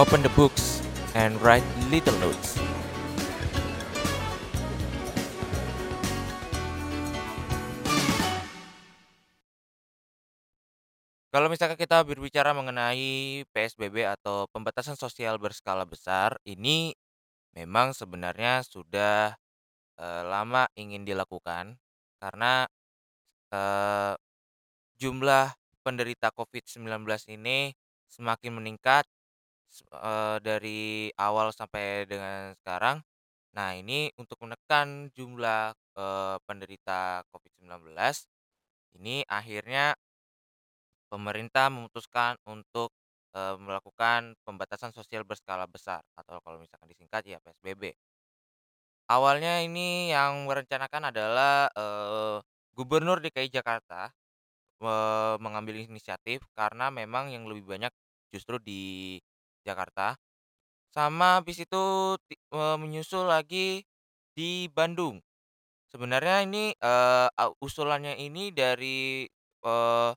Open the books and write little notes. Kalau misalkan kita berbicara mengenai PSBB atau pembatasan sosial berskala besar, ini memang sebenarnya sudah, eee, lama ingin dilakukan karena, eee, jumlah penderita Covid-19 ini semakin meningkat, eee, dari awal sampai dengan sekarang. Nah, ini untuk menekan jumlah, eee, penderita Covid-19, ini akhirnya pemerintah memutuskan untuk, eee, melakukan pembatasan sosial berskala besar atau kalau misalkan disingkat ya PSBB. Awalnya ini yang merencanakan adalah, eee, Gubernur DKI Jakarta, mengambil inisiatif karena memang yang lebih banyak justru di Jakarta, sama habis itu eee, menyusul lagi di Bandung. Sebenarnya ini, a usulannya ini dari, eee,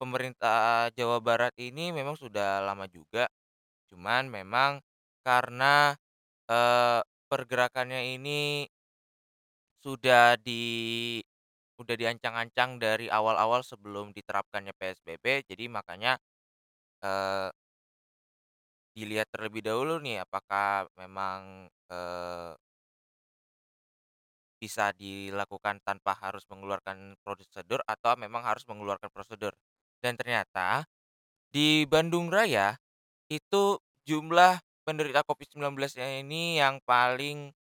pemerintah Jawa Barat ini memang sudah lama juga, cuman memang karena, eee, pergerakannya ini sudah di udah diancang-ancang dari awal-awal sebelum diterapkannya PSBB, jadi makanya, dilihat terlebih dahulu nih apakah memang, bisa dilakukan tanpa harus mengeluarkan prosedur atau memang harus mengeluarkan prosedur. Dan ternyata di Bandung Raya itu jumlah penderita Covid-19-nya ini yang paling,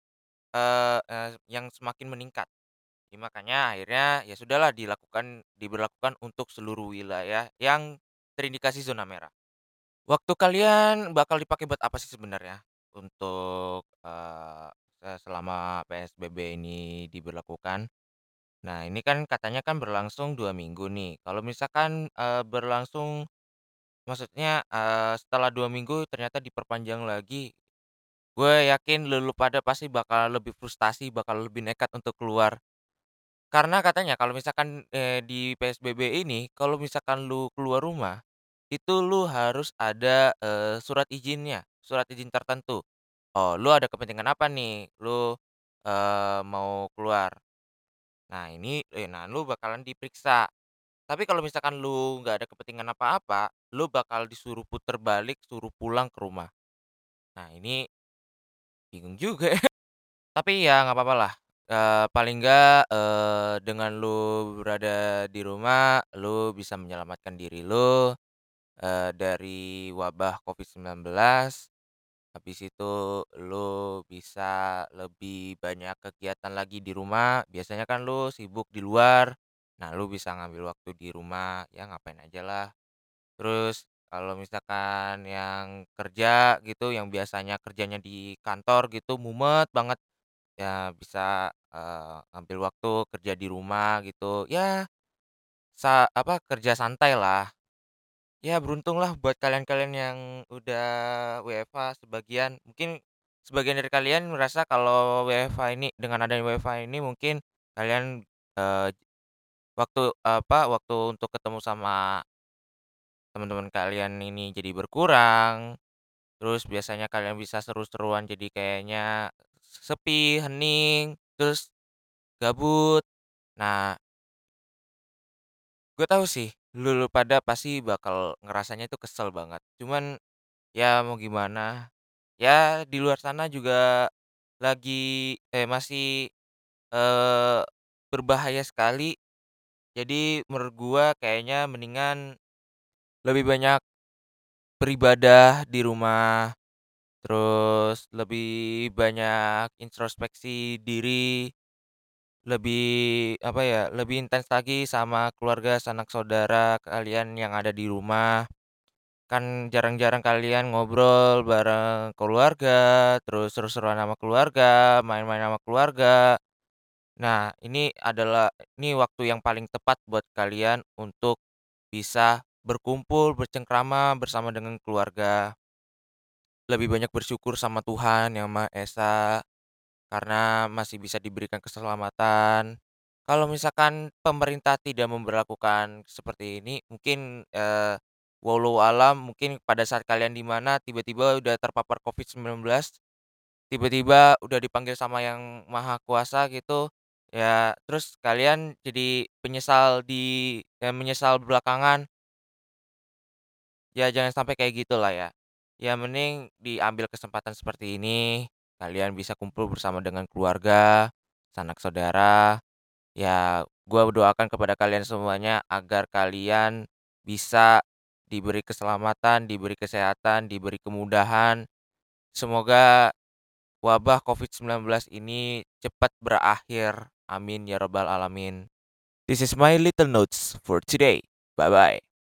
eee, yang semakin meningkat. Jadi makanya akhirnya ya sudahlah dilakukan diberlakukan untuk seluruh wilayah yang terindikasi zona merah. Waktu kalian bakal dipakai buat apa sih sebenarnya untuk, se selama PSBB ini diberlakukan? Nah, ini kan katanya kan berlangsung 2 minggu nih. Kalau misalkan, eee, berlangsung maksudnya, eee, setelah 2 minggu ternyata diperpanjang lagi, gue yakin lu pada pasti bakal lebih frustasi, bakal lebih nekat untuk keluar. Karena katanya kalau misalkan, eee, di PSBB ini, kalau misalkan lu keluar rumah, itu lu harus ada, eee, surat izinnya, surat izin tertentu. Oh, lu ada kepentingan apa nih, lu, eee, mau keluar. Nah ini eh, nah lu bakalan diperiksa. Tapi kalau misalkan lu nggak ada kepentingan apa-apa, lu bakal disuruh puter balik, suruh pulang ke rumah. Nah ini bingung juga ya. Tapi ya nggak papalah, eee, paling nggak, eee, dengan lu berada di rumah, lu bisa menyelamatkan diri lu, eee, dari wabah Covid-19. Habis itu lu bisa lebih banyak kegiatan lagi di rumah, biasanya kan lu sibuk di luar. Nah, lu bisa ngambil waktu di rumah, ya ngapain ajalah. Terus kalau misalkan yang kerja gitu, yang biasanya kerjanya di kantor gitu, mumet banget, ya bisa, eee, ngambil waktu kerja di rumah gitu. Ya, sa apa, kerja santailah. Ya beruntunglah buat kalian-kalian yang udah WFH sebagian. Mungkin sebagian dari kalian merasa kalau WFH ini dengan adanya WFH ini mungkin kalian, eee, waktu, apa, waktu untuk ketemu sama teman-teman kalian ini jadi berkurang, terus biasanya kalian bisa seru-seruan jadi kayaknya sepi, hening, terus gabut. Nah, gue tahu sih lu pada pasti bakal ngerasanya itu kesel banget. Cuman ya mau gimana, ya di luar sana juga lagi eh, masih, eee, berbahaya sekali. Jadi menurut gua kayaknya mendingan lebih banyak beribadah di rumah, terus lebih banyak introspeksi diri, lebih apa ya, lebih intens lagi sama keluarga, sanak saudara kalian yang ada di rumah. Kan jarang-jarang kalian ngobrol bareng keluarga, terus seru-seruan sama keluarga, main-main sama keluarga. Nah, ini adalah ini waktu yang paling tepat buat kalian untuk bisa berkumpul, bercengkrama bersama dengan keluarga. Lebih banyak bersyukur sama Tuhan Yang Maha Esa karena masih bisa diberikan keselamatan. Kalau misalkan pemerintah tidak memberlakukan seperti ini, mungkin, eee wallahu alam mungkin pada saat kalian di mana tiba-tiba udah terpapar Covid-19, tiba-tiba udah dipanggil sama Yang Maha Kuasa gitu, ya terus kalian jadi penyesal di ya menyesal belakangan. Ya jangan sampai kayak gitulah ya. Ya mending diambil kesempatan seperti ini, kalian bisa kumpul bersama dengan keluarga, sanak saudara. Ya gua doakan kepada kalian semuanya agar kalian bisa diberi keselamatan, diberi kesehatan, diberi kemudahan. Semoga wabah Covid-19 ini cepat berakhir. Amin ya rabbal alamin. This is my little notes for today. Bye bye.